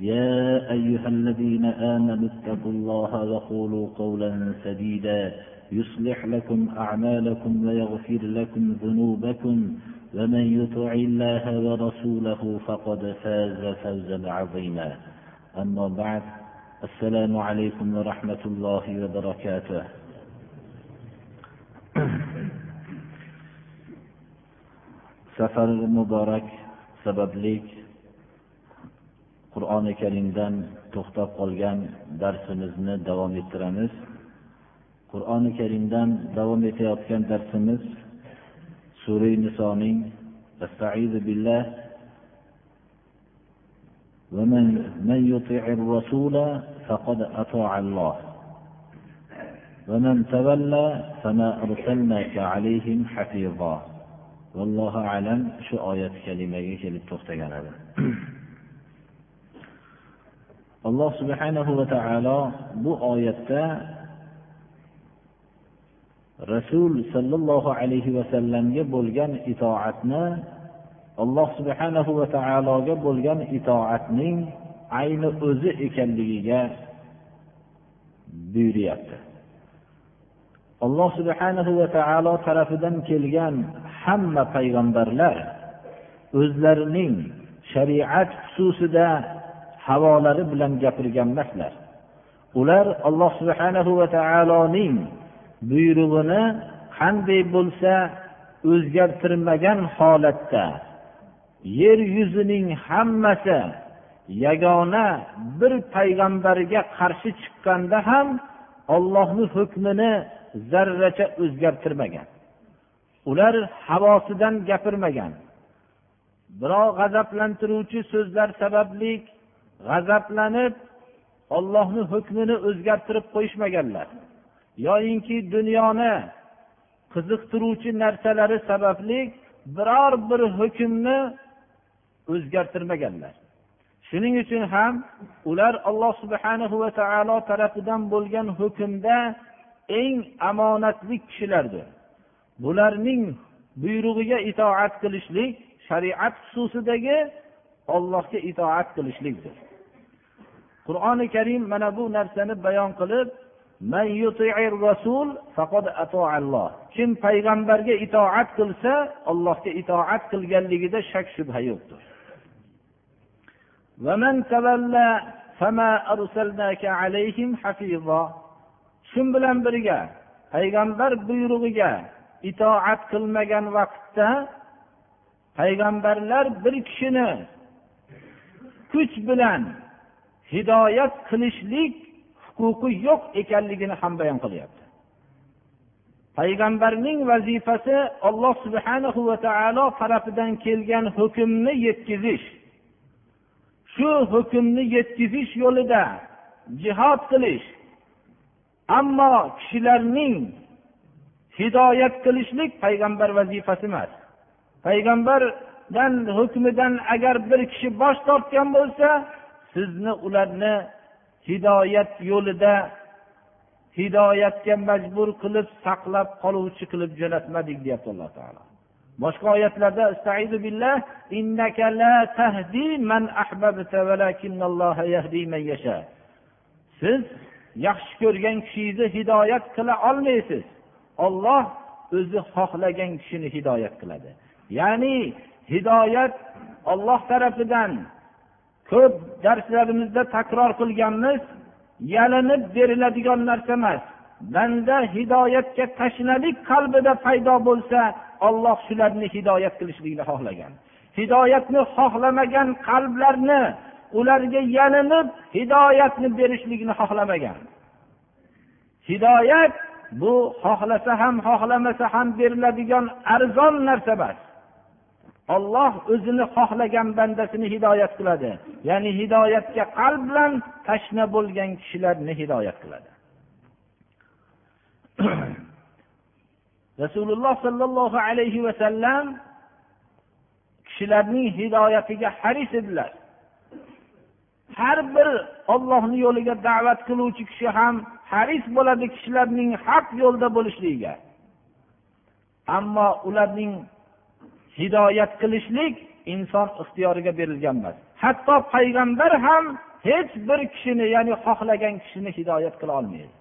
يا أيها الذين آمنوا اتقوا الله وقولوا قولا سديدا يصلح لكم أعمالكم ويغفر لكم ذنوبكم ومن يطع الله ورسوله فقد فاز فوزا عظيما. أما بعد السلام عليكم ورحمة الله وبركاته. سفر مبارك sabablik qur'oni karimdan to'xtab qolgan darsimizni davom ettiramiz qur'oni karimdan davom etayotgan darsimiz sura nisoning billah ومن من يطع الرسول فقد أطاع الله ومن تولى فما أرسلناك عليهم حفيظا والله أعلم شو آية كلمة kelib to'xtagan edi alloh subhanahu va taolo bu oyatda rasul sollallohu alayhi vasallamga bo'lgan itoatni alloh subhanahu va taologa bo'lgan itoatning ayni o'zi ekanligiga buyuryapti. Alloh subhanahu va taolo tarafidan kelgan hamma payg'ambarlar o'zlarining shariat xususida havolari bilan gapirgan emaslar ular alloh subhanahu va taoloning buyrug'ini qanday bo'lsa o'zgartirmagan holatda yer yuzining hammasi yagona bir payg'ambarga qarshi chiqqanda ham ollohni hukmini zarracha o'zgartirmagan. Ular havosidan gapirmagan. Birov g'azablantiruvchi so'zlar sababli g'azablanib ollohni hukmini o'zgartirib qo'yishmaganlar. Yoyinki dunyoni qiziqtiruvchi narsalari sababli biror bir hukmni o'zgartirmaganlar. Shuning uchun ham ular alloh subhanahu va taolo tarafidan bo'lgan hukmda eng omonatli kishilardir. Bularning buyrug'iga itoat qilishlik shariat xususidagi ollohga itoat qilishlikdir. Qur'oni karim mana bu narsani bayon qilib kim payg'ambarga itoat qilsa allohga itoat qilganligida shak shubha yo'qdir. Shu bilan birga payg'ambar buyrug'iga itoat qilmagan vaqtda payg'ambarlar bir kishini kuch bilan hidoyat qilishlik huquqi yo'q ekanligini ham bayon qilyapti. Payg'ambarning vazifasi alloh subhanahu va taolo tarafidan kelgan hukmni yetkazish shu hukmni yetkazish yo'lida jihod qilish ammo kishilarning hidoyat qilishlik payg'ambar vazifasi emas. Payg'ambardan hukmidan agar bir kishi bosh tortgan bo'lsa sizni ularni hidoyat yo'lida hidoyatga majbur qilib saqlab qoluvchi qilib jo'natmadik deyapti alloh taolo. Boshqa oyatlarda siz yaxshi ko'rgan kishingizni hidoyat qila olmaysiz. Olloh o'zi xohlagan kishini hidoyat qiladi. Ya'ni hidoyat olloh tarafidan ko'p darslarimizda takror qilganmiz yalinib beriladigan narsa emas. Banda hidoyatga tashnalik qalbida paydo bo'lsa olloh shularni hidoyat qilishlikni xohlagan. Hidoyatni xohlamagan qalblarni ularga yalinib hidoyatni berishlikni xohlamagan. Hidoyat bu xohlasa ham xohlamasa ham beriladigan arzon narsa emas. Olloh o'zini xohlagan bandasini hidoyat qiladi. Ya'ni hidoyatga qalb bilan tashna bo'lgan kishilarni hidoyat qiladi. Rasululloh sollallohu alayhi vasallam kishilarning hidoyatiga haris edilar. Har bir ollohni yo'liga da'vat qiluvchi kishi ham haris bo'ladi kishilarning haq yo'lda bo'lishligiga. Ammo ularning hidoyat qilishlik inson ixtiyoriga berilgan emas. Hatto payg'ambar ham hech bir kishini ya'ni xohlagan kishini hidoyat qila olmaydi.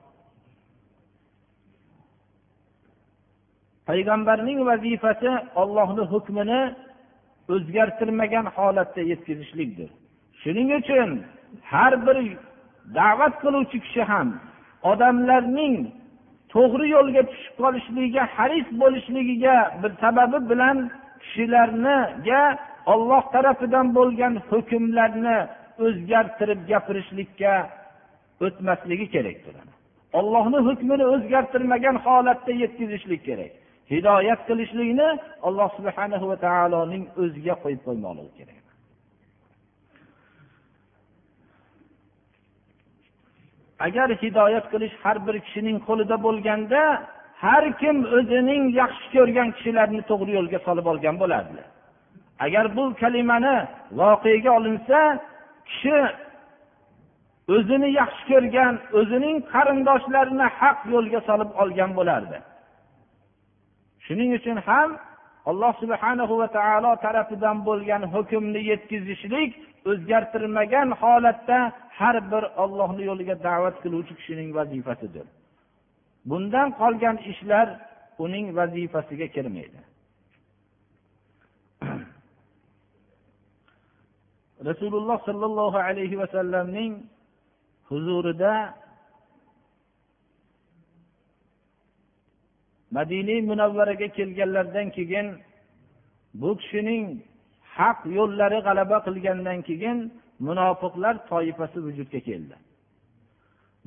Payg'ambarning vazifasi ollohni hukmini o'zgartirmagan holatda yetkazishlikdir. Shuning uchun har bir da'vat qiluvchi kishi ham odamlarning to'g'ri yo'lga tushib qolishligiga haris bo'lishligiga bir sababi bilan kishilarniga olloh tarafidan bo'lgan hukmlarni o'zgartirib gapirishlikka o'tmasligi kerakdir ollohni hukmini o'zgartirmagan holatda yetkazishlik kerak. Hidoyat qilishlikni alloh subhana va taoloning o'ziga qo'yib qo'ymoqligi kerak. Agar hidoyat qilish har bir kishining qo'lida bo'lganda har kim o'zining yaxshi ko'rgan kishilarini to'g'ri yo'lga solib olgan bo'lardi. Agar bu kalimani voqega olinsa kishi o'zini yaxshi ko'rgan o'zining qarindoshlarini haq yo'lga solib olgan bo'lardi. Shuning uchun ham alloh subhanahu va taolo tarafidan bo'lgan hukmni yetkazishlik o'zgartirmagan holatda har bir ollohni yo'liga da'vat qiluvchi kishining vazifasidir. Bundan qolgan ishlar uning vazifasiga kirmaydi. Rasululloh sollallohu alayhi vasallamning huzurida madina munavvaraga kelganlaridan keyin bu kishining haq yo'llari g'alaba qilgandan keyin munofiqlar toifasi vujudga keldi.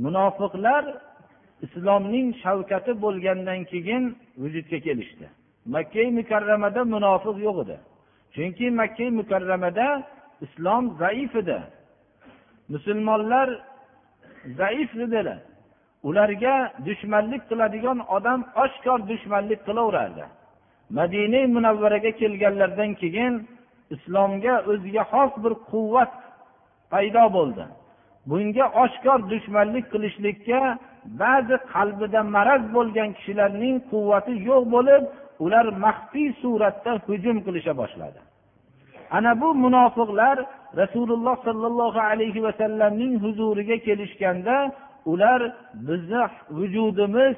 Munofiqlar islomning shavkati bo'lgandan keyin vujudga kelishdi. Makka mukarramada munofiq yo'q edi. Chunki makka mukarramada islom zaif edi. Musulmonlar zaif edilar ularga dushmanlik qiladigan odam oshkor dushmanlik qilaverardi. Madina munavvaraga kelganlaridan keyin islomga o'ziga xos bir quvvat paydo bo'ldi. Bunga oshkor dushmanlik qilishlikka ba'zi qalbida maraz bo'lgan kishilarning quvvati yo'q bo'lib ular maxfiy suratda hujum qilisha boshladi. Ana bu munofiqlar rasululloh sollallohu alayhi vasallamning huzuriga kelishganda ular bizni vujudimiz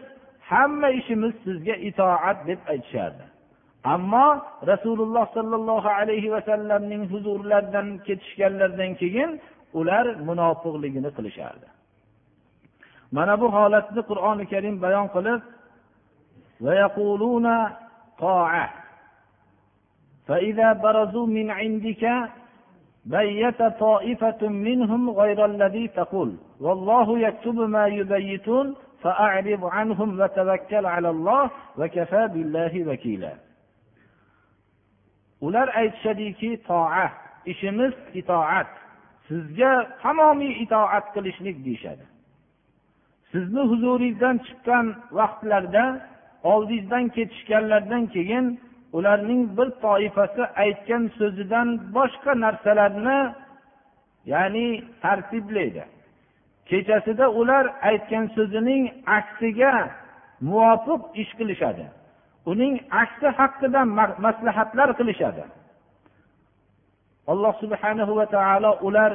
hamma ishimiz sizga itoat deb aytishardi. Ammo rasululloh sollallohu alayhi vasallamning huzurlaridan ketishganlaridan keyin ular munofiqligini qilishardi mana bu holatni qur'oni karim bayon qilib فإذا برزوا من عندك بيت طائفة منهم غير الذي تقول والله يكتب ما يبيتون فأعرض عنهم وتوكل على الله وكفى بالله وكيلا ular aytishadiki toa ishimiz itoat sizga tamomiy itoat qilishlik deyishadi. Sizni huzuringizdan chiqqan vaqtlarda oldingizdan ketishganlardan keyin ularning bir toifasi aytgan so'zidan boshqa narsalarni ya'ni tartiblaydi. Kechasida ular aytgan so'zining aksiga muvofiq ish qilishadi. Uning aksi haqida maslahatlar qilishadi. Alloh subhanahu va taolo ular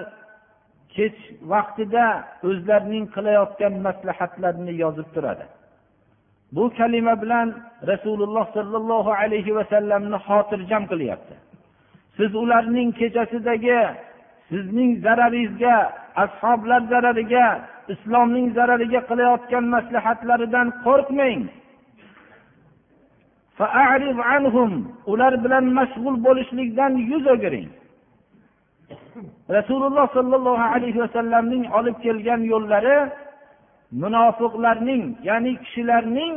kech vaqtida o'zlarining qilayotgan maslahatlarini yozib turadi. Bu kalima bilan rasululloh sollallohu alayhi vasallamni xotirjam qilyapti. Siz ularning kechasidagi sizning zararingizga ashoblar zarariga islomning zarariga qilayotgan maslahatlaridan qo'rqmang. Ular bilan mashg'ul bo'lishlikdan yuz o'giring. Rasululloh sollallohu alayhi vasallamning olib kelgan yo'llari munofiqlarning ya'ni kishilarning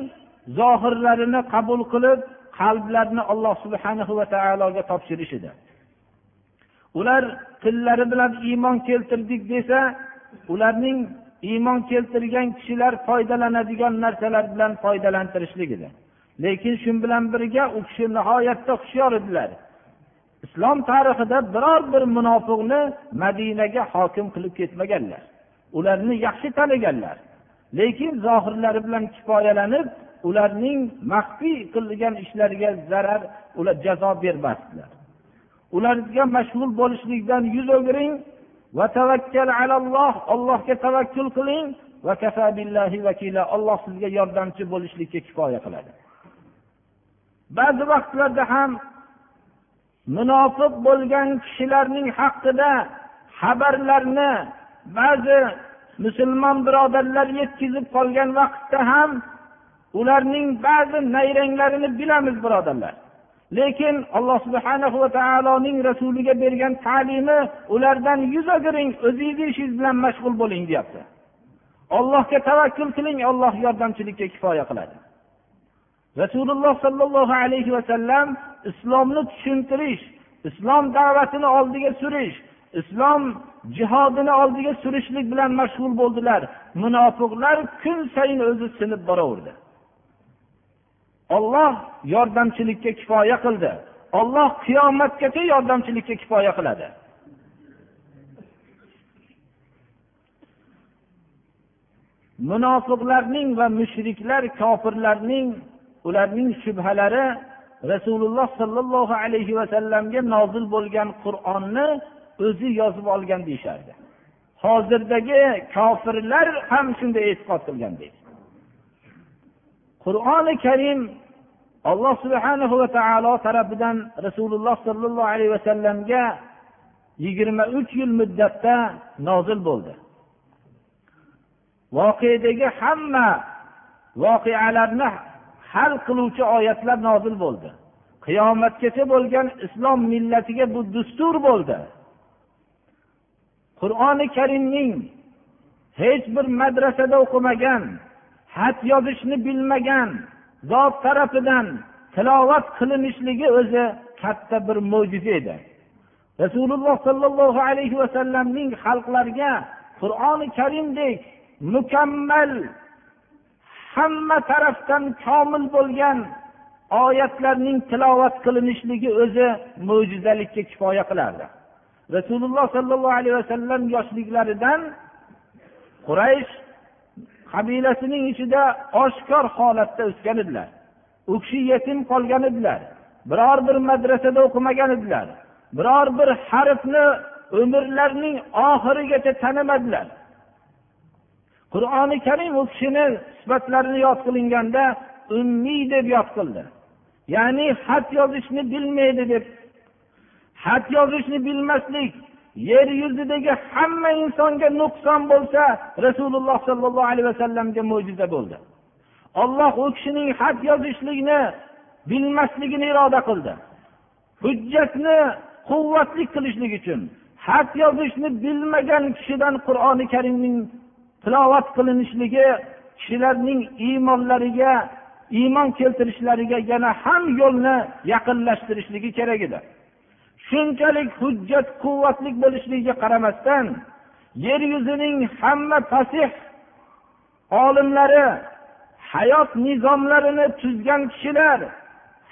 zohirlarini qabul qilib qalblarni alloh subhanahu va taologa topshirish edi. Ular tillari bilan iymon keltirdik desa ularning iymon keltirgan kishilar foydalanadigan narsalar bilan foydalantirishlik edi. Lekin shu bilan birga u kishi nihoyatda hushyor edilar. Islom tarixida biror bir munofiqni madinaga hokim qilib ketmaganlar. Ularni yaxshi taniganlar. Lekin zohirlari bilan kifoyalanib ularning maxfiy qilgan ishlariga zarar ular jazo bermasdilar. Ularga mashg'ul bo'lishlikdan yuz o'giring va tavakkal alalloh allohga tavakkul qiling va alloh sizga yordamchi bo'lishlikka kifoya qiladi. Ba'zi vaqtlarda ham munofiq bo'lgan kishilarning haqida xabarlarni ba'zi musulmon birodarlar yetkazib qolgan vaqtda ham ularning ba'zi nayranglarini bilamiz birodarlar. Lekin alloh subhana va taoloning rasuliga bergan ta'limi ulardan yuz o'giring o'zingizni ishingiz bilan mashg'ul bo'ling deyapti. Ollohga tavakkul qiling olloh yordamchilikka kifoya qiladi. Rasululloh sollallohu alayhi vasallam islomni tushuntirish islom da'vatini oldiga surish islom jihodini oldiga surishlik bilan mashg'ul bo'ldilar. Munofiqlar kun sayin o'zi sinib boraverdi. Olloh yordamchilikka kifoya qildi. Olloh qiyomatgacha yordamchilikka kifoya qiladi. Munofiqlarning va mushriklar kofirlarning ularning shubhalari rasululloh sollallohu alayhi vasallamga nozil bo'lgan qur'onni o'zi yozib olgan deyishardi. Hozirdagi kofirlar ham shunday e'tiqod qilgan deydi. Qur'oni karim alloh subhanahu va taolo tarafidan rasululloh sollallohu alayhi vasallamga yigirma uch yil muddatda nozil bo'ldi. Voqedagi hamma voqealarni hal qiluvchi oyatlar nozil bo'ldi. Qiyomatgacha bo'lgan islom millatiga bu dustur bo'ldi. Qur'oni karimning hech bir madrasada o'qimagan xat yozishni bilmagan zot tarafidan tilovat qilinishligi o'zi katta bir mo'jiza edi. Rasululloh sollallohu alayhi vasallamning xalqlarga qur'oni karimdek mukammal hamma tarafdan komil bo'lgan oyatlarning tilovat qilinishligi o'zi mo'jizalikka kifoya qilardi. Rasululloh sollallohu alayhi vasallam yoshliklaridan quraysh qabilasining ichida oshkor holatda o'sgan edilar. U kishi yetim qolgan edilar. Biror bir madrasada o'qimagan edilar. Biror bir harfni umrlarining oxirigacha tanimadilar. Qur'oni karim u kishini sifatlarini yod qilinganda ummiy deb yod qildi. Ya'ni xat yozishni bilmaydi deb. Xat yozishni bilmaslik yer yuzidagi hamma insonga nuqson bo'lsa rasululloh sollallohu alayhi vasallamga mo'jiza bo'ldi. Olloh u kishining xat yozishlikni bilmasligini iroda qildi. Hujjatni quvvatli qilishlik uchun xat yozishni bilmagan kishidan qur'oni karimning tilovat qilinishligi kishilarning iymonlariga iymon keltirishlariga yana ham yo'lni yaqinlashtirishligi kerak edi. Shunchalik hujjat quvvatli bo'lishligiga qaramasdan yer yuzining hamma fasih olimlari hayot nizomlarini tuzgan kishilar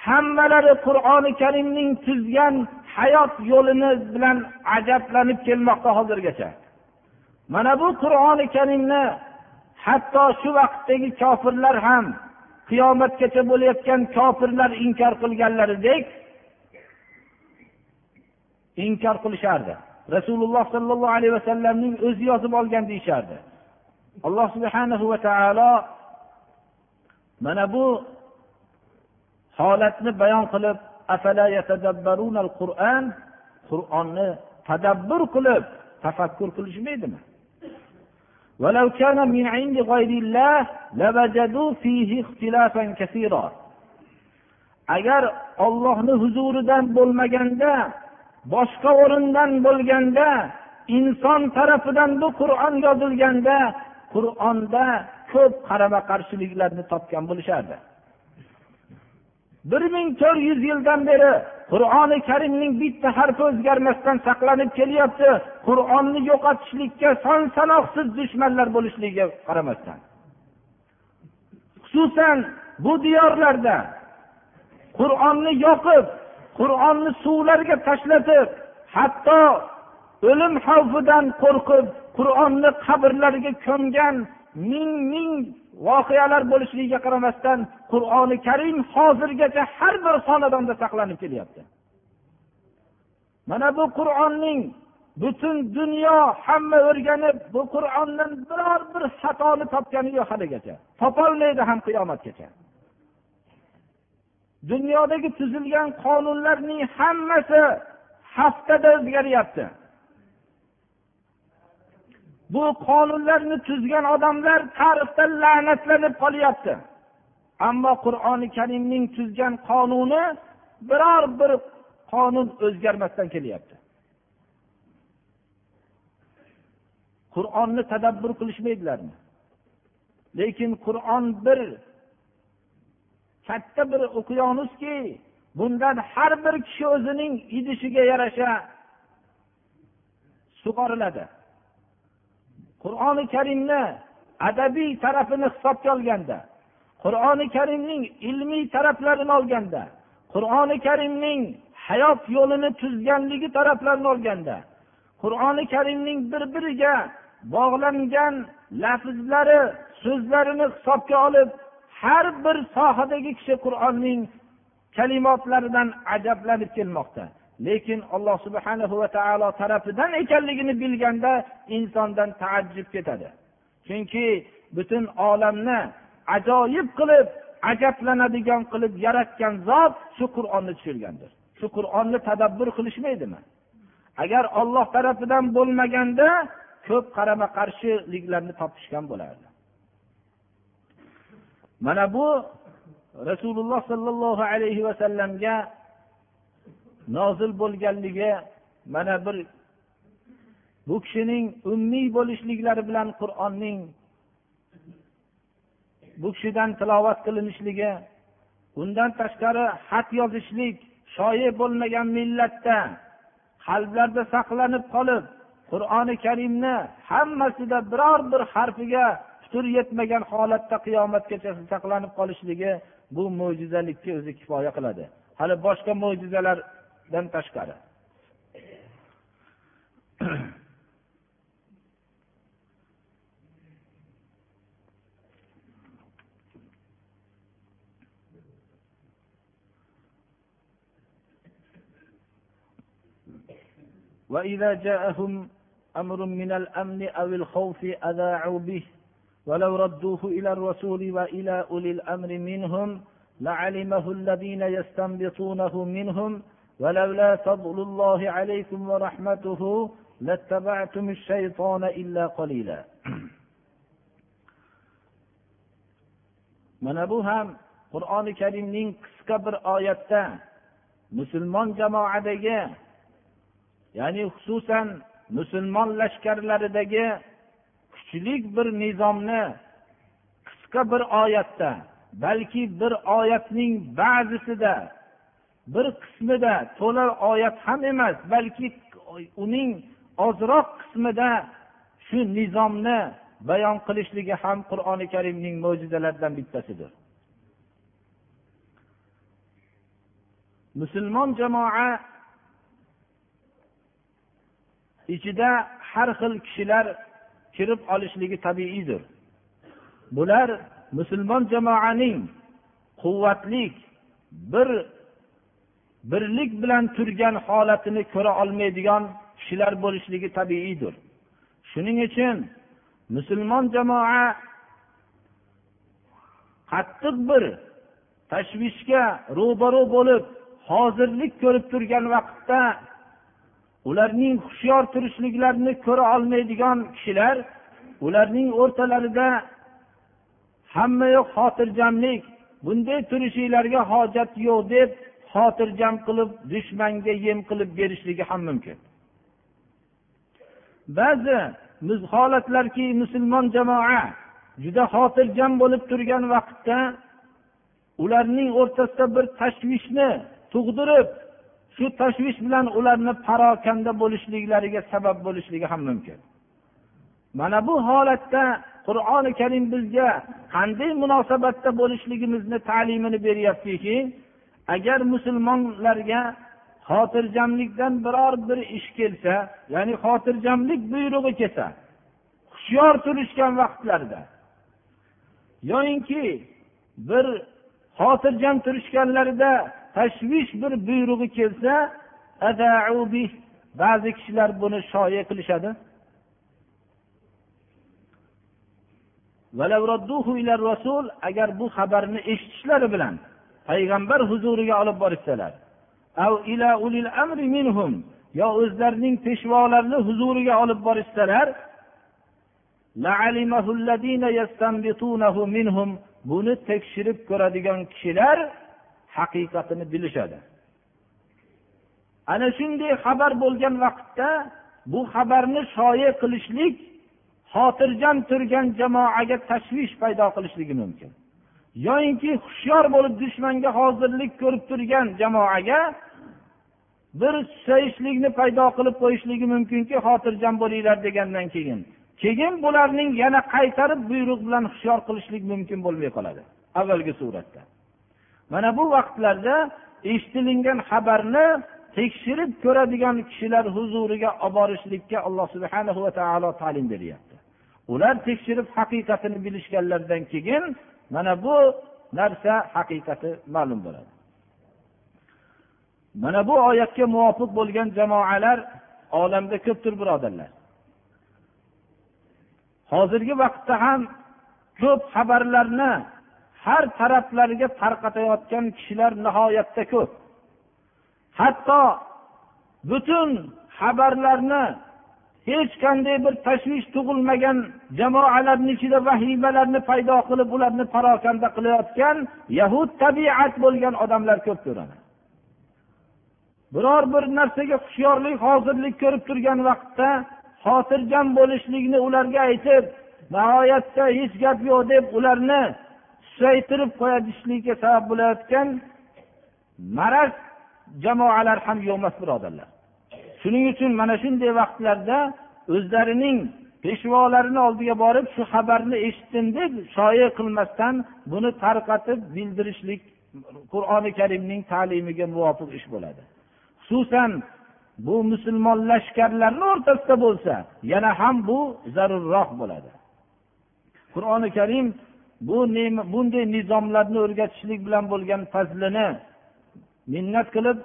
hammalari qur'oni karimning tuzgan hayot yo'lini bilan ajablanib kelmoqda hozirgacha. Mana bu qur'oni karimni hatto shu vaqtdagi kofirlar ham qiyomatgacha bo'layotgan kofirlar inkor qilganlaridek inkor qilishardi. Rasululloh sollallohu alayhi vasallamning o'zi yozib olgan deyishardi. Alloh subhana va taolo mana bu holatni bayon qilib qur'onni tadabbur qilib tafakkur qilishmaydimi agar ollohni huzuridan bo'lmaganda boshqa o'rindan bo'lganda inson tarafidan bu qur'on yozilganda qur'onda ko'p qarama qarshiliklarni topgan bo'lishardi. Bir ming to'rt yuz yildan beri qur'oni karimning bitta harfi o'zgarmasdan saqlanib kelyapti. Qur'onni yo'qotishlikka son sanoqsiz dushmanlar bo'lishligiga qaramasdan. Xususan bu diyorlarda qur'onni yoqib qur'onni suvlarga tashlatib hatto o'lim xavfidan qo'rqib qur'onni qabrlariga ko'mgan ming ming voqealar bo'lishligiga qaramasdan qur'oni karim hozirgacha har bir xonadonda saqlanib kelyapti. Mana bu qur'onning butun dunyo hamma o'rganib bu qur'ondan biror bir xatoni topgani yo'q haligacha. Topolmaydi ham qiyomatgacha. Dunyodagi tuzilgan qonunlarning hammasi haftada o'zgaryapti. Bu qonunlarni tuzgan odamlar tarixda la'natlanib qolyapti. Ammo qur'oni karimning tuzgan qonuni biror bir qonun o'zgarmasdan kelyapti. Qur'onni tadabbur qilishmaydilarmi? Lekin qur'on bir katta bir okeanuski bundan har bir kishi o'zining idishiga yarasha sug'oriladi. Qur'oni karimni adabiy tarafini hisobga olganda qur'oni karimning ilmiy taraflarini olganda qur'oni karimning hayot yo'lini tuzganligi taraflarini olganda qur'oni karimning bir biriga bog'langan lafzlari so'zlarini hisobga olib har bir sohadagi kishi qur'onning kalimotlaridan ajablanib kelmoqda. Lekin alloh subhana va taolo tarafidan ekanligini bilganda insondan taajjub ketadi. Chunki butun olamni ajoyib qilib ajablanadigan qilib yaratgan zot shu qur'onni tushirgandir. Shu qur'onni tadabbur qilishmaydimi? Agar olloh tarafidan bo'lmaganda ko'p qarama qarshiliklarni topishgan bo'lardi. Mana bu rasululloh sollallohu alayhi vasallamga nozil bo'lganligi mana bir bu kishining ummiy bo'lishliklari bilan qur'onning bu kishidan tilovat qilinishligi undan tashqari xat yozishlik shoir bo'lmagan millatda qalblarda saqlanib qolib qur'oni karimni hammasida biror bir harfiga putur yetmagan holatda qiyomatgacha saqlanib qolishligi bu mo'jizalikka o'zi kifoya qiladi. Hali boshqa mo'jizalar dan tashqari وإذا جاءهم أمر من الأمن أو الخوف أذاعوا به ولو ردوه إلى الرسول وإلى أولي الأمر منهم لعلمه الذين يستنبطونه منهم ولولا فضل الله عليكم ورحمته لاتبعتم الشيطان إلا قليلا mana bu ham qur'oni karimning qisqa bir oyatda musulmon jamoadagi ya'ni xususan musulmon lashkarlaridagi kuchli bir nizomni qisqa bir oyatda balki bir oyatning ba'zisida bir qismida to'la oyat ham emas balki uning ozroq qismida shu nizomni bayon qilishligi ham qur'oni karimning mo'jizalaridan bittasidir. Musulmon jamoa ichida har xil kishilar kirib olishligi tabiiydir. Bular musulmon jamoaning quvvatlik bir birlik bilan turgan holatini ko'ra olmaydigan kishilar bo'lishligi tabiiydir. Shuning uchun musulmon jamoa qattiq bir tashvishga ro'baro bo'lib hozirlik ko'rib turgan vaqtda ularning hushyor turishliklarini ko'ra olmaydigan kishilar ularning o'rtalarida hamma yoq xotirjamlik bunday turishinglarga hojat yo'q deb xotirjam qilib dushmanga yem qilib berishligi ham mumkin. Ba'zi holatlarki musulmon jamoa juda xotirjam bo'lib turgan vaqtda ularning o'rtasida bir tashvishni tug'dirib shu tashvish bilan ularni parokanda bo'lishliklariga sabab bo'lishligi ham mumkin. Mana bu holatda qur'oni karim bizga qanday munosabatda bo'lishligimizni ta'limini beryaptiki agar musulmonlarga xotirjamlikdan biror bir ish kelsa ya'ni xotirjamlik buyrug'i kelsa hushyor turishgan vaqtlarda yoyinki bir xotirjam turishganlarida tashvish bir buyrug'i kelsa ba'zi kishilar buni shoya qilishadi. Agar bu xabarni eshitishlari bilan payg'ambar huzuriga olib borishsalar. Yo o'zlarining peshvolarini huzuriga olib borishsalar. Buni tekshirib ko'radigan kishilar haqiqatini bilishadi. Ana shunday xabar bo'lgan vaqtda bu xabarni shoya qilishlik xotirjam turgan jamoaga tashvish paydo qilishligi mumkin. Yoyinki hushyor bo'lib dushmanga hozirlik ko'rib turgan jamoaga bir susayishlikni paydo qilib qo'yishligi mumkinki xotirjam bo'linglar degandan keyin. Keyin bularning yana qaytarib buyruq bilan hushyor qilishlik mumkin bo'lmay qoladi avvalgi suratda. Mana bu vaqtlarda eshitilingan xabarni tekshirib ko'radigan kishilar huzuriga olib borishlikka alloh subhana va taolo ta'lim beryapti. Ular tekshirib haqiqatini bilishganlaridan keyin mana bu narsa haqiqati ma'lum bo'ladi. Mana bu oyatga muvofiq bo'lgan jamoalar olamda ko'pdir birodarlar. Hozirgi vaqtda ham ko'p xabarlarni har taraflarga tarqatayotgan kishilar nihoyatda ko'p. Hatto butun xabarlarni hech qanday bir tashvish tug'ilmagan jamoalarni ichida vahimalarni paydo qilib ularni parokanda qilayotgan yahud tabiat bo'lgan odamlar ko'p ko'radi. Biror bir narsaga hushyorlik hozirlik ko'rib turgan vaqtda xotirjam bo'lishlikni ularga aytib nihoyatda hech gap yo'q deb ularni susaytirib qo'yishlikka sabab bo'layotgan maraz jamoalar ham yo'q emas birodarlar. Shuning uchun mana shunday vaqtlarda o'zlarining peshvolarini oldiga borib shu xabarni eshitdim deb shoya qilmasdan buni tarqatib bildirishlik qur'oni karimning ta'limiga muvofiq ish bo'ladi. Xususan bu musulmon lashkarlarni o'rtasida bo'lsa yana ham bu zarurroq bo'ladi. Qur'oni karim bu bunday nizomlarni o'rgatishlik bilan bo'lgan fazlini minnat qilib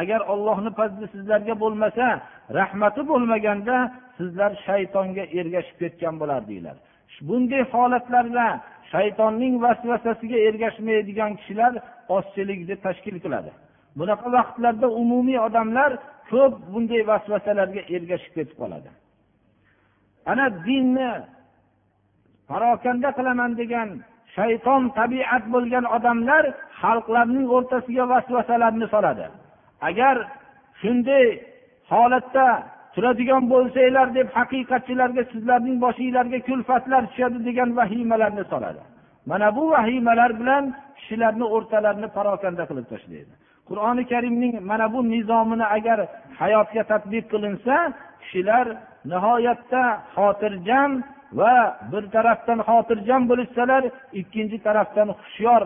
agar ollohni fazli sizlarga bo'lmasa rahmati bo'lmaganda sizlar shaytonga ergashib ketgan bo'lardinglar. Bunday holatlarda shaytonning vasvasasiga ergashmaydigan kishilar ozchilikni tashkil qiladi. Bunaqa vaqtlarda umumiy odamlar ko'p bunday vasvasalarga ergashib ketib qoladi. Ana dinni parokanda qilaman degan shayton tabiat bo'lgan odamlar xalqlarning o'rtasiga vasvasalarni soladi. Agar shunday holatda turadigan bo'lsanglar deb haqiqatchilarga sizlarning boshinglarga kulfatlar tushadi degan vahimalarni soladi. Mana bu vahimalar bilan kishilarni o'rtalarini parokanda qilib tashlaydi. Qur'oni karimning mana bu nizomini agar hayotga tadbiq qilinsa kishilar nihoyatda xotirjam va bir tarafdan xotirjam bo'lishsalar ikkinchi tarafdan hushyor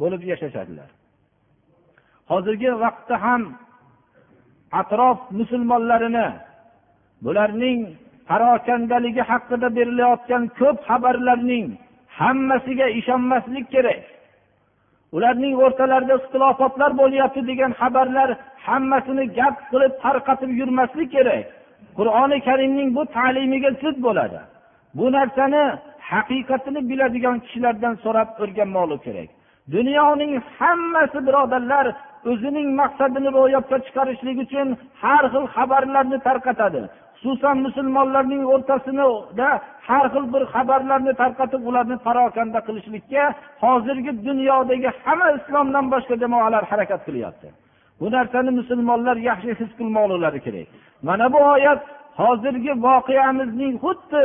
bo'lib yashashadilar. Hozirgi vaqtda ham atrof musulmonlarini bularning parokandaligi haqida berilayotgan ko'p xabarlarning hammasiga ishonmaslik kerak. Ularning o'rtalarida ixtilofotlar bo'lyapti degan xabarlar hammasini gap qilib tarqatib yurmaslik kerak. Qur'oni karimning bu ta'limiga zid bo'ladi. Bu narsani haqiqatini biladigan kishilardan so'rab o'rganmoqlik kerak. Dunyoning hammasi birodarlar o'zining maqsadini ro'yobga chiqarishlik uchun har xil xabarlarni tarqatadi. Xususan musulmonlarning o'rtasida har xil bir xabarlarni tarqatib ularni parokanda qilishlikka hozirgi dunyodagi hamma islomdan boshqa jamoalar harakat qilyapti. Bu narsani musulmonlar yaxshi his qilmoqlilari kerak. Mana bu oyat hozirgi voqeamizning xuddi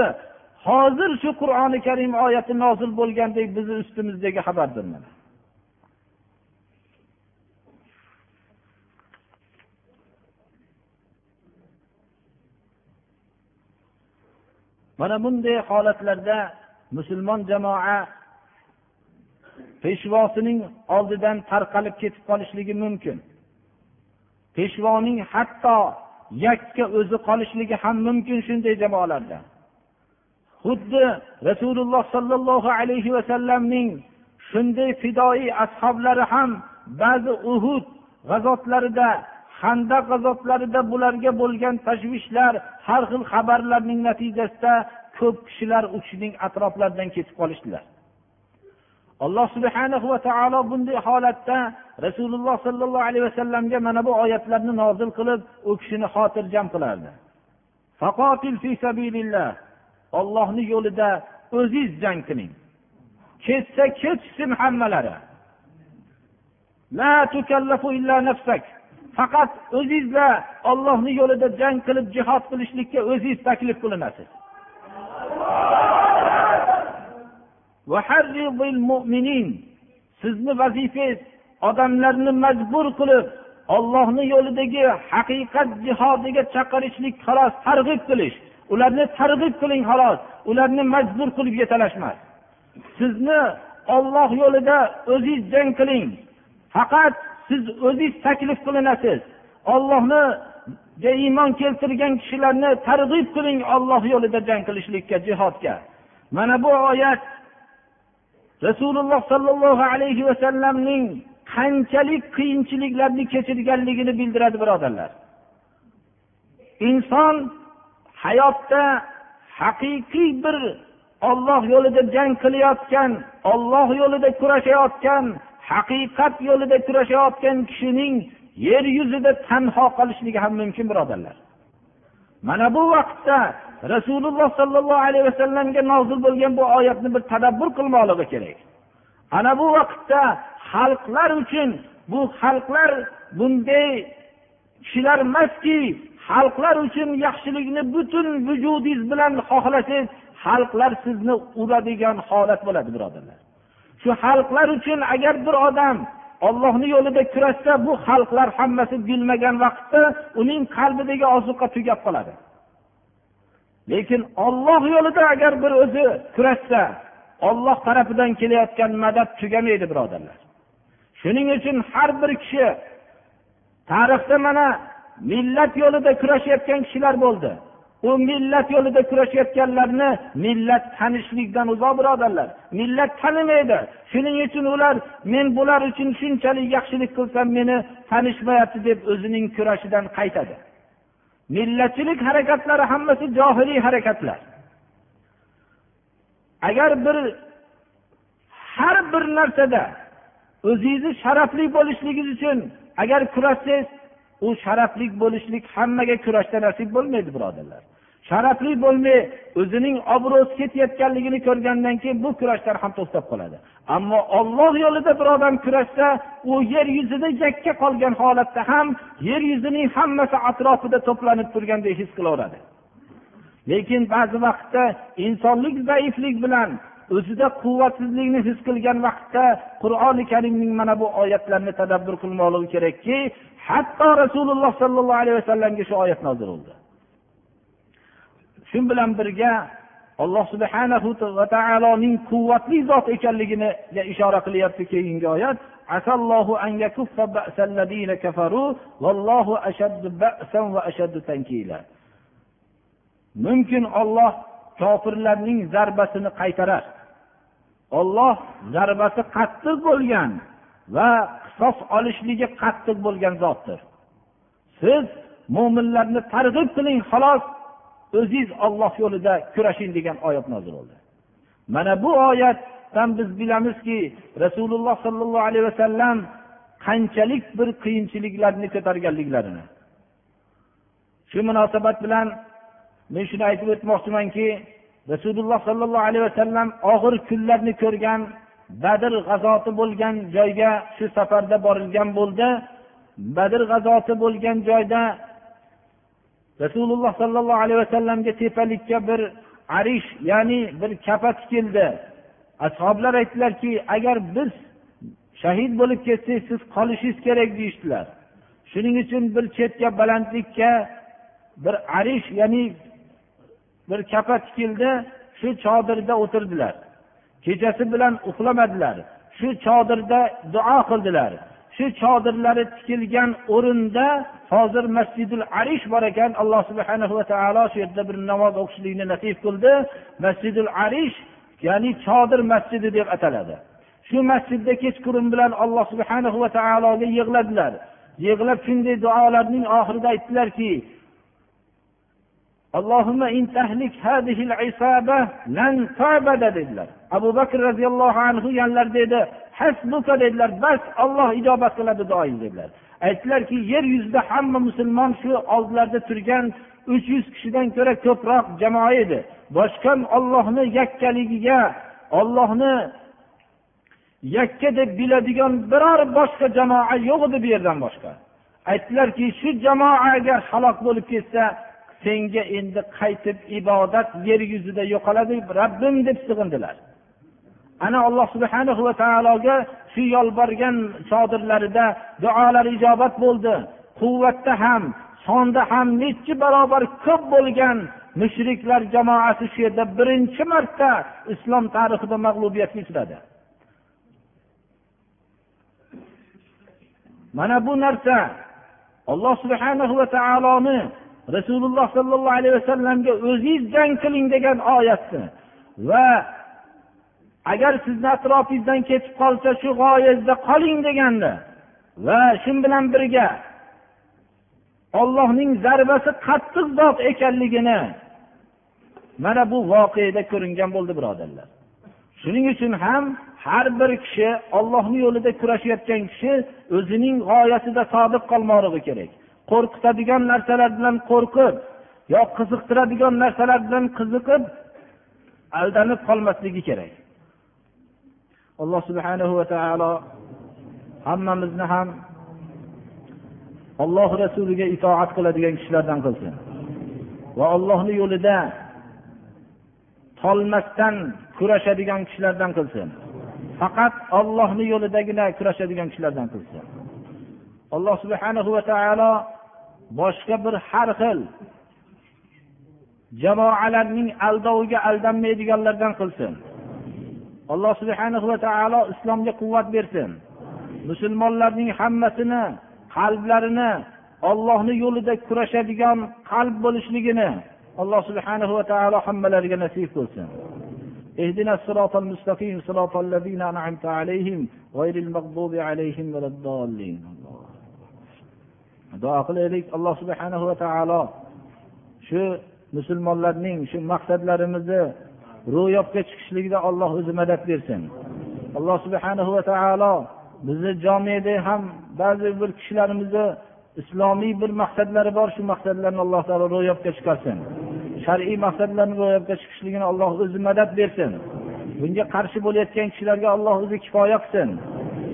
hozir shu qur'oni karim oyati nozil bo'lgandek bizni ustimizdagi xabardir mana. Mana bunday holatlarda musulmon jamoa peshvosining oldidan tarqalib ketib qolishligi mumkin. Peshvoning hatto yakka o'zi qolishligi ham mumkin shunday jamoalarda. Xuddi rasululloh sollallohu alayhi vasallamning shunday fidoyi ashoblari ham ba'zi uhud g'azotlarida handaq g'azotlarida bularga bo'lgan tashvishlar har xil xabarlarning natijasida ko'p kishilar u kishining atroflaridan ketib qolishdilar. Alloh subhana va taolo bunday holatda rasululloh sollallohu alayhi vasallamga mana bu oyatlarni nozil qilib u kishini xotirjam qilardi. Ollohni yo'lida o'ziz jang qiling. Ketsa ketishsin hammalari. Faqat o'zizlar ollohni yo'lida jang qilib jihod qilishlikka o'ziz taklif qilinasiz. Sizni vazifangiz odamlarni majbur qilib ollohni yo'lidagi haqiqat jihodiga chaqirishlik xolos targ'ib qilish. Ularni targ'ib qiling xolos. Ularni majbur qilib yetalashmas. Sizni olloh yo'lida o'ziz jang qiling. Faqat siz o'ziz taklif qilinasiz. Ollohni iymon keltirgan kishilarni targ'ib qiling olloh yo'lida jang qilishlikka jihodga. Mana bu oyat rasululloh sollallohu alayhi vasallamning qanchalik qiyinchiliklarni kechirganligini bildiradi birodarlar. Inson hayotda haqiqiy bir olloh yo'lida jang qilayotgan olloh yo'lida kurashayotgan haqiqat yo'lida kurashayotgan kishining yer yuzida tanho qolishligi ham mumkin birodarlar. Mana bu vaqtda rasululloh sollallohu alayhi vasallamga nozil bo'lgan bu oyatni bir tadabbur qilmoqligi kerak. Ana bu vaqtda xalqlar uchun bu xalqlar bunday kishilar emaski xalqlar uchun yaxshilikni butun vujudingiz bilan xohlasangiz xalqlar sizni uradigan holat bo'ladi birodarlar. Shu xalqlar uchun agar bir odam ollohni yo'lida kurashsa bu xalqlar hammasi bilmagan vaqtda uning qalbidagi ozuqa tugab qoladi. Lekin olloh yo'lida agar bir o'zi kurashsa olloh tarafidan kelayotgan madad tugamaydi birodarlar. Shuning uchun har bir kishi tarixda mana millat yo'lida kurashayotgan kishilar bo'ldi. U millat yo'lida kurashayotganlarni millat tanishlikdan uzoq birodarlar millat tanimaydi. Shuning uchun ular men bular uchun shunchalik yaxshilik qilsam meni tanishmayapti deb o'zining kurashidan qaytadi. Millatchilik harakatlari hammasi johiliy harakatlar. Agar bir har bir narsada o'zingizni sharafli bo'lishligingiz uchun agar kurashsangiz u sharafli bo'lishlik hammaga kurashda nasib bo'lmaydi birodarlar. Sharafli bo'lmay o'zining obro'si ketayotganligini ko'rgandan keyin bu kurashlar ham to'xtab qoladi. Ammo olloh yo'lida bir odam kurashsa u yer yuzida yakka qolgan holatda ham yer yuzining hammasi atrofida to'planib turgandek his qilaveradi. Lekin ba'zi vaqtda insonlik zaiflik bilan o'zida quvvatsizlikni his qilgan vaqtda qur'oni karimning mana bu oyatlarini tadabbur qilmoqligi kerakki hatto rasululloh sollallohu alayhi vasallamga shu oyat nozil bo'ldi. Shu bilan birga alloh subhanahu va taoloning quvvatli zot ekanligiga ishora qilyapti keyingi oyat. Mumkin olloh kofirlarning zarbasini qaytarar. Olloh zarbasi qattiq bo'lgan va qisos olishligi qattiq bo'lgan zotdir. Siz mo'minlarni targ'ib qiling xolos o'ziz olloh yo'lida kurashing degan oyat nozil bo'ldi. Mana bu oyatdan biz bilamizki rasululloh sollallohu alayhi vasallam qanchalik bir qiyinchiliklarni ko'targanliklarini. Shu munosabat bilan men shuni aytib o'tmoqchimanki rasululloh sollallohu alayhi vasallam og'ir kunlarni ko'rgan badr g'azoti bo'lgan joyga shu safarda borilgan bo'ldi. Badr g'azoti bo'lgan joyda rasululloh sollallohu alayhi vasallamga tepalikka bir arish ya'ni bir kapa tikildi ashoblar aytdilarki agar biz shahid bo'lib ketsak siz qolishingiz kerak deyishdilar. Shuning uchun bir chetga balandlikka bir arish ya'ni bir kapa tikildi shu chodirda o'tirdilar. Kechasi bilan uxlamadilar. Shu chodirda duo qildilar. Shu chodirlari tikilgan o'rinda hozir masjidul arish bor ekan. Alloh subhana va taolo shu yerda bir namoz o'qishlikni nasib qildi. Masjidul arish ya'ni chodir masjidi deb ataladi. Shu masjidda kechqurun bilan alloh subhana va taologa yig'ladilar. Yig'lab shunday duolarning oxirida aytdilarki allohimma in tahlik hadhihi al-isaba lan ta'bada dedilar. Abu bakr roziyallohu anhu yanlar dedi hasbuka dedilar bas olloh ijobat qiladi duoing dedilar. Aytdilarki yer yuzida hamma musulmon shu oldilarida turgan uch yuz kishidan ko'ra ko'proq jamoa edi. Boshqa ollohni yakkaligiga ollohni yakka deb biladigan biror boshqa jamoa yo'q edi bu yerdan boshqa. Aytdilarki shu jamoa agar halok bo'lib ketsa senga endi qaytib ibodat yer yuzida yo'qoladi rabbim deb sig'indilar. Ana alloh subhana va taologa shu yolborgan chodirlarida duolari ijobat bo'ldi. Quvvatda ham sonda ham nechi barobar ko'p bo'lgan mushriklar jamoasi shu yerda birinchi marta islom tarixida mag'lubiyatga uchradi. Mana bu narsa alloh subhana va taoloni rasululloh sollallohu alayhi vasallamga o'zingiz jang qiling degan oyatni va agar sizni atrofingizdan ketib qolsa shu g'oyangizda qoling deganda va shu bilan birga ollohning zarbasi qattiq zot ekanligini mana bu voqeda ko'ringan bo'ldi birodarlar. Shuning uchun ham har bir kishi ollohni yo'lida kurashayotgan kishi o'zining g'oyasida sodiq qolmoqligi kerak. Qo'rqitadigan narsalar bilan qo'rqib yo qiziqtiradigan narsalar bilan qiziqib aldanib qolmasligi kerak. Alloh subhanahu va taolo hammamizni ham alloh rasuliga itoat qiladigan kishilardan qilsin. Va allohni yo'lida tolmasdan kurashadigan kishilardan qilsin. Faqat ollohni yo'lidagina kurashadigan kishilardan qilsin. alloh subhana va taolo boshqa bir har xil jamoalarning aldoviga aldanmaydiganlardan qilsin alloh subhana va taolo islomga quvvat bersin musulmonlarning hammasini qalblarini ollohni yo'lida kurashadigan qalb bo'lishligini alloh subhana va taolo hammalariga nasib qilsin اهدنا الصراط المستقيم صراط الذين أنعمت عليهم غير المغضوب عليهم ولا الضالين duo qilaylik alloh subhanahu va taolo. Shu musulmonlarning shu maqsadlarimizni ro'yobga chiqishligida olloh o'zi madad bersin. Alloh subhanahu va taolo bizni jomiyada ham ba'zi bir kishilarimizni islomiy bir maqsadlari bor shu maqsadlarni alloh taolo ro'yobga chiqarsin. Shar'iy maqsadlarni ro'yobga chiqishligini alloh o'zi madad bersin. Bunga qarshi bo'layotgan kishilarga alloh o'zi kifoya qilsin.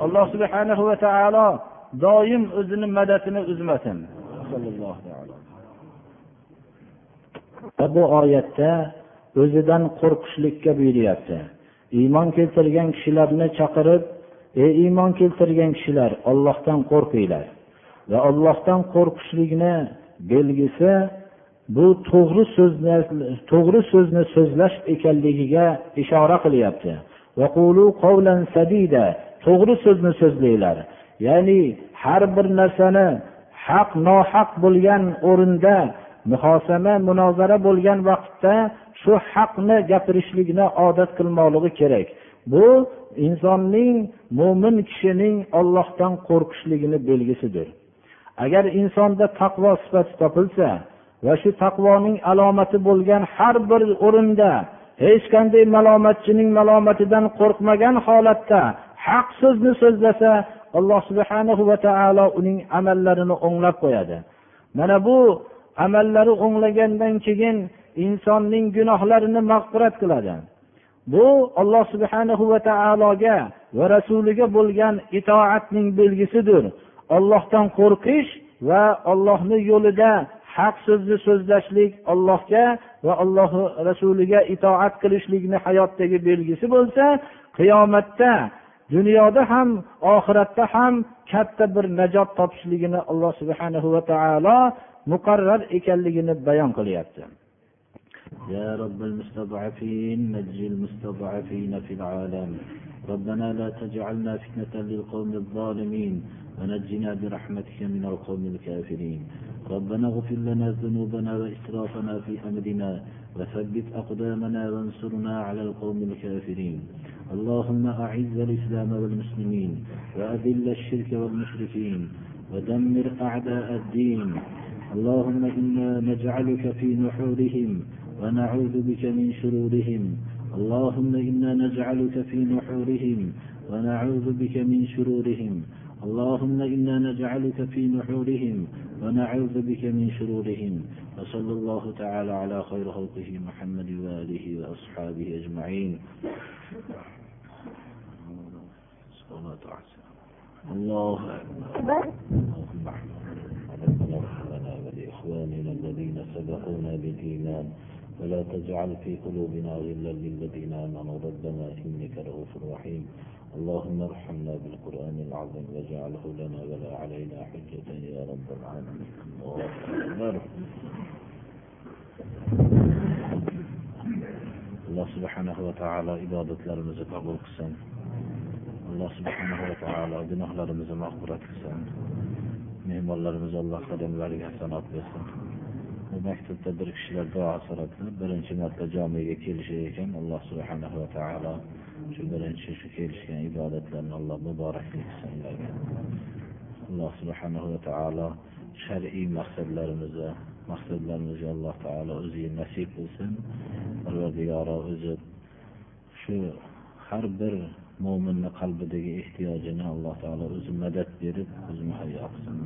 Alloh subhanahu va taolo doim o'zini madadini uzmasin. Bu oyatda o'zidan qo'rqishlikka buyuryapti. Iymon keltirgan kishilarni chaqirib ey iymon keltirgan kishilar ollohdan qo'rqinglar. Va ollohdan qo'rqishlikni belgisi bu to'g'ri so'zni to'g'ri so'zni so'zlash ekanligiga ishora qilyapti. To'g'ri so'zni so'zlanglar ya'ni har bir narsani haq nohaq bo'lgan o'rinda muhosama munozara bo'lgan vaqtda shu haqni gapirishlikni odat qilmoqligi kerak. Bu insonning mo'min kishining ollohdan qo'rqishligini belgisidir. Agar insonda taqvo sifati topilsa va shu taqvoning alomati bo'lgan har bir o'rinda hech qanday malomatchining malomatidan qo'rqmagan holatda haq so'zni so'zlasa alloh subhanahu va taolo uning amallarini o'nglab qo'yadi. Mana bu amallari o'nglagandan keyin insonning gunohlarini mag'firat qiladi. Bu alloh subhanahu va taologa va rasuliga bo'lgan itoatning belgisidir. Ollohdan qo'rqish va ollohni yo'lida haq so'zni so'zlashlik allohga va alloh rasuliga itoat qilishlikni hayotdagi belgisi bo'lsa qiyomatda dunyoda ham oxiratda ham katta bir najot topishligini alloh subhanahu va taolo muqarrar ekanligini bayon qilyapti يا رب المستضعفين نجي المستضعفين في العالم ربنا لا تجعلنا فتنة للقوم الظالمين ونجنا برحمتك من القوم الكافرين ربنا اغفر لنا ذنوبنا وإسرافنا في أمرنا وثبت أقدامنا وانصرنا على القوم الكافرين. اللهم أعز الإسلام والمسلمين وأذل الشرك والمشركين ودمر أعداء الدين. اللهم إنا نجعلك في نحورهم ونعوذ بك من شرورهم. اللهم إنا نجعلك في نحورهم ونعوذ بك من شرورهم. اللهم إنا نجعلك في نحورهم ونعوذ بك من شرورهم وصلى الله تعالى على خير خلقه محمد وآله وأصحابه أجمعين الله أكبر اللهم ربنا ولإخواننا الذين سبقونا بالإيمان ولا تجعل في قلوبنا غلا للذين آمنوا ربنا إنك رؤوف رحيم اللهم ارحمنا بالقرآن العظيم واجعله لنا ولا علينا حجة يا رب العالمين. الله سبحانه وتعالى إبادة لرمز قبول السن الله سبحانه وتعالى دنه لرمز مغفرة قسم. مهم لرمز الله قدم لرمز حسنات قسم. ومحتل تدرك شلال دعا صرتنا برنش مرتجامي يكيل شيئا الله سبحانه الله سبحانه وتعالى shu birinchi shu kelishgan ibodatlarni alloh muborak qilsin ularga. Alloh subhanahu va taolo shar'iy maqsadlarimizni maqsadlarimizga alloh taolo o'ziga nasib qilsin. Parvardigoro o'zi shu har bir mo'minni qalbidagi ehtiyojini alloh taolo o'zi madad berib o'zi muhayyo qilsin.